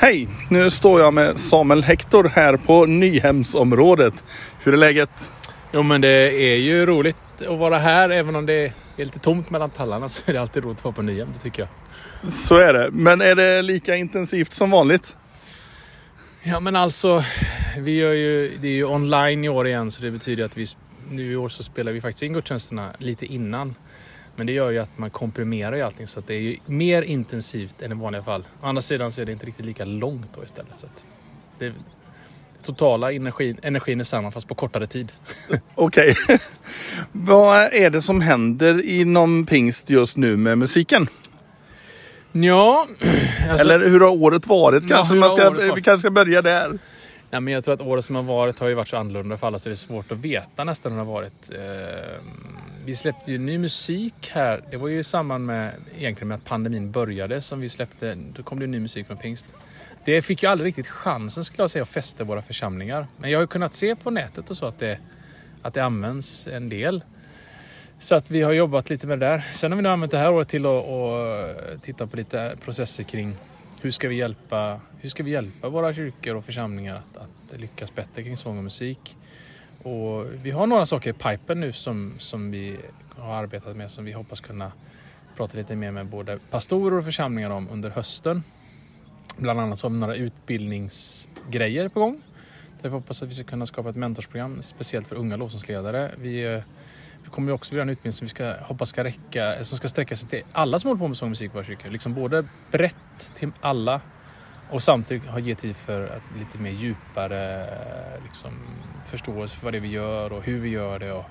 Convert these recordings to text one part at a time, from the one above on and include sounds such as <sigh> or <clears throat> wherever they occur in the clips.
Hej! Nu står jag med Samuel Hector här på Nyhemsområdet. Hur är läget? Jo men det är ju roligt att vara här även om det är lite tomt mellan tallarna så är det alltid roligt att vara på Nyhem, det tycker jag. Så är det. Men är det lika intensivt som vanligt? Ja men alltså, vi gör ju, det är ju online i år igen så det betyder att vi nu i år så spelar vi faktiskt in gudstjänsterna lite innan. Men det gör ju att man komprimerar ju allting så att det är ju mer intensivt än i vanliga fall. Å andra sidan så är det inte riktigt lika långt då istället. Så det, totala energin, energin är samma fast på kortare tid. <laughs> Okej. Vad är det som händer inom pingst just nu med musiken? Ja, <clears throat> alltså, Eller hur har året varit kanske? Ja, Man ska, varit? Vi kanske ska börja där. Ja, men jag tror att året som har varit har ju varit så annorlunda för alla så det är svårt att veta nästan hur det har varit. Eh, vi släppte ju ny musik här. Det var ju i samband med, egentligen med att pandemin började som vi släppte. Då kom det ny musik från Pingst. Det fick ju aldrig riktigt chansen skulle jag säga att fästa våra församlingar. Men jag har ju kunnat se på nätet och så att det, att det används en del. Så att vi har jobbat lite med det där. Sen har vi nu använt det här året till att, att titta på lite processer kring hur ska vi hjälpa, hur ska vi hjälpa våra kyrkor och församlingar att, att lyckas bättre kring sång och musik. Och vi har några saker i pipen nu som, som vi har arbetat med som vi hoppas kunna prata lite mer med både pastorer och församlingar om under hösten. Bland annat så har vi några utbildningsgrejer på gång. Där vi hoppas att vi ska kunna skapa ett mentorsprogram speciellt för unga lovsångsledare. Vi, eh, vi kommer också vilja ha en utbildning som vi ska, hoppas ska räcka, som ska sträcka sig till alla som håller på med sång och musik i våra kyrkor. Liksom både brett till alla och samtidigt ha ge tid för att lite mer djupare liksom, förståelse för vad det är vi gör och hur vi gör det och,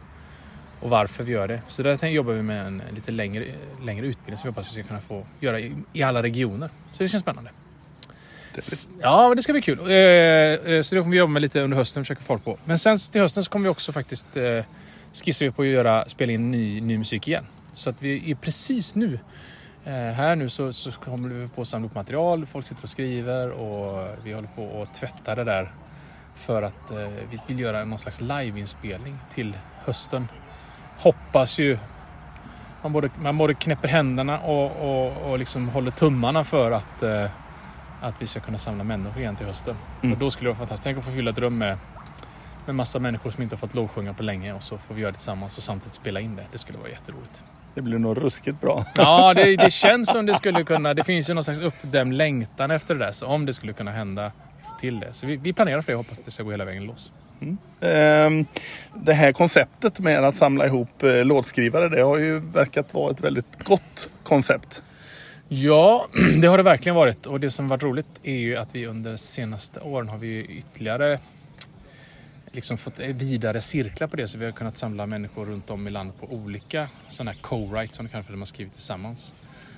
och varför vi gör det. Så där jobbar vi med en lite längre, längre utbildning som vi hoppas vi ska kunna få göra i, i alla regioner. Så det känns spännande. Ja, det ska bli kul. Eh, eh, så det kommer vi jobba med lite under hösten och försöka få folk på. Men sen till hösten så kommer vi också faktiskt eh, skissar vi på att göra, spela in ny, ny musik igen. Så att vi är precis nu här nu så, så kommer vi på att samla upp material. Folk sitter och skriver och vi håller på att tvätta det där för att vi vill göra någon slags liveinspelning till hösten. Hoppas ju man både, man både knäpper händerna och, och, och liksom håller tummarna för att att vi ska kunna samla människor igen till hösten. Mm. Och då skulle det vara fantastiskt. Tänk att få fylla ett rum med, med massa människor som inte har fått lovsjunga på länge och så får vi göra det tillsammans och samtidigt spela in det. Det skulle vara jätteroligt. Det blir nog ruskigt bra. <laughs> Ja, det, det känns som det skulle kunna. Det finns ju någon slags uppdämd längtan efter det där. Så om det skulle kunna hända, få till det. Så vi, vi planerar för det och hoppas att det ska gå hela vägen loss. Mm. Ehm, det här konceptet med att samla ihop eh, låtskrivare, det har ju verkat vara ett väldigt gott koncept. Ja, <clears throat> det har det verkligen varit. Och det som varit roligt är ju att vi under senaste åren har vi ytterligare liksom fått vidare cirklar på det. Så vi har kunnat samla människor runt om i landet på olika sådana här co-writes som det kanske de har skrivit tillsammans.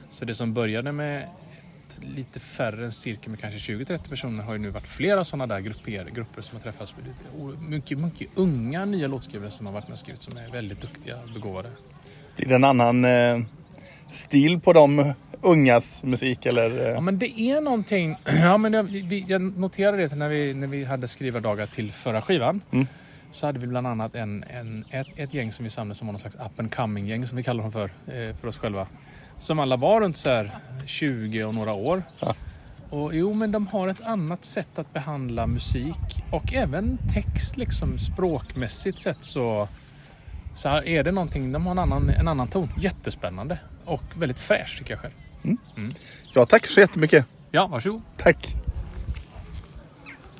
Så det som började med ett lite färre än cirkel med kanske 20-30 personer har ju nu varit flera sådana där grupper, grupper som har träffats. Mycket, mycket unga nya låtskrivare som har varit med och skrivit som är väldigt duktiga och begåvade. Det är en annan eh, stil på dem ungas musik eller? Ja men det är någonting. <clears throat> Ja men jag, jag noterade det när vi, när vi hade skrivardagar till förra skivan. Mm. Så hade vi bland annat en, en, ett, ett gäng som vi samlade som var någon slags up and coming gäng som vi kallar dem för, eh, för oss själva. Som alla var runt så här 20 och några år. Ja. Och jo men de har ett annat sätt att behandla musik och även text liksom språkmässigt sett så så är det någonting, de har en annan, en annan ton. Jättespännande och väldigt fräsch tycker jag själv. Mm. Mm. Jag tackar så jättemycket. Ja, varsågod. Tack.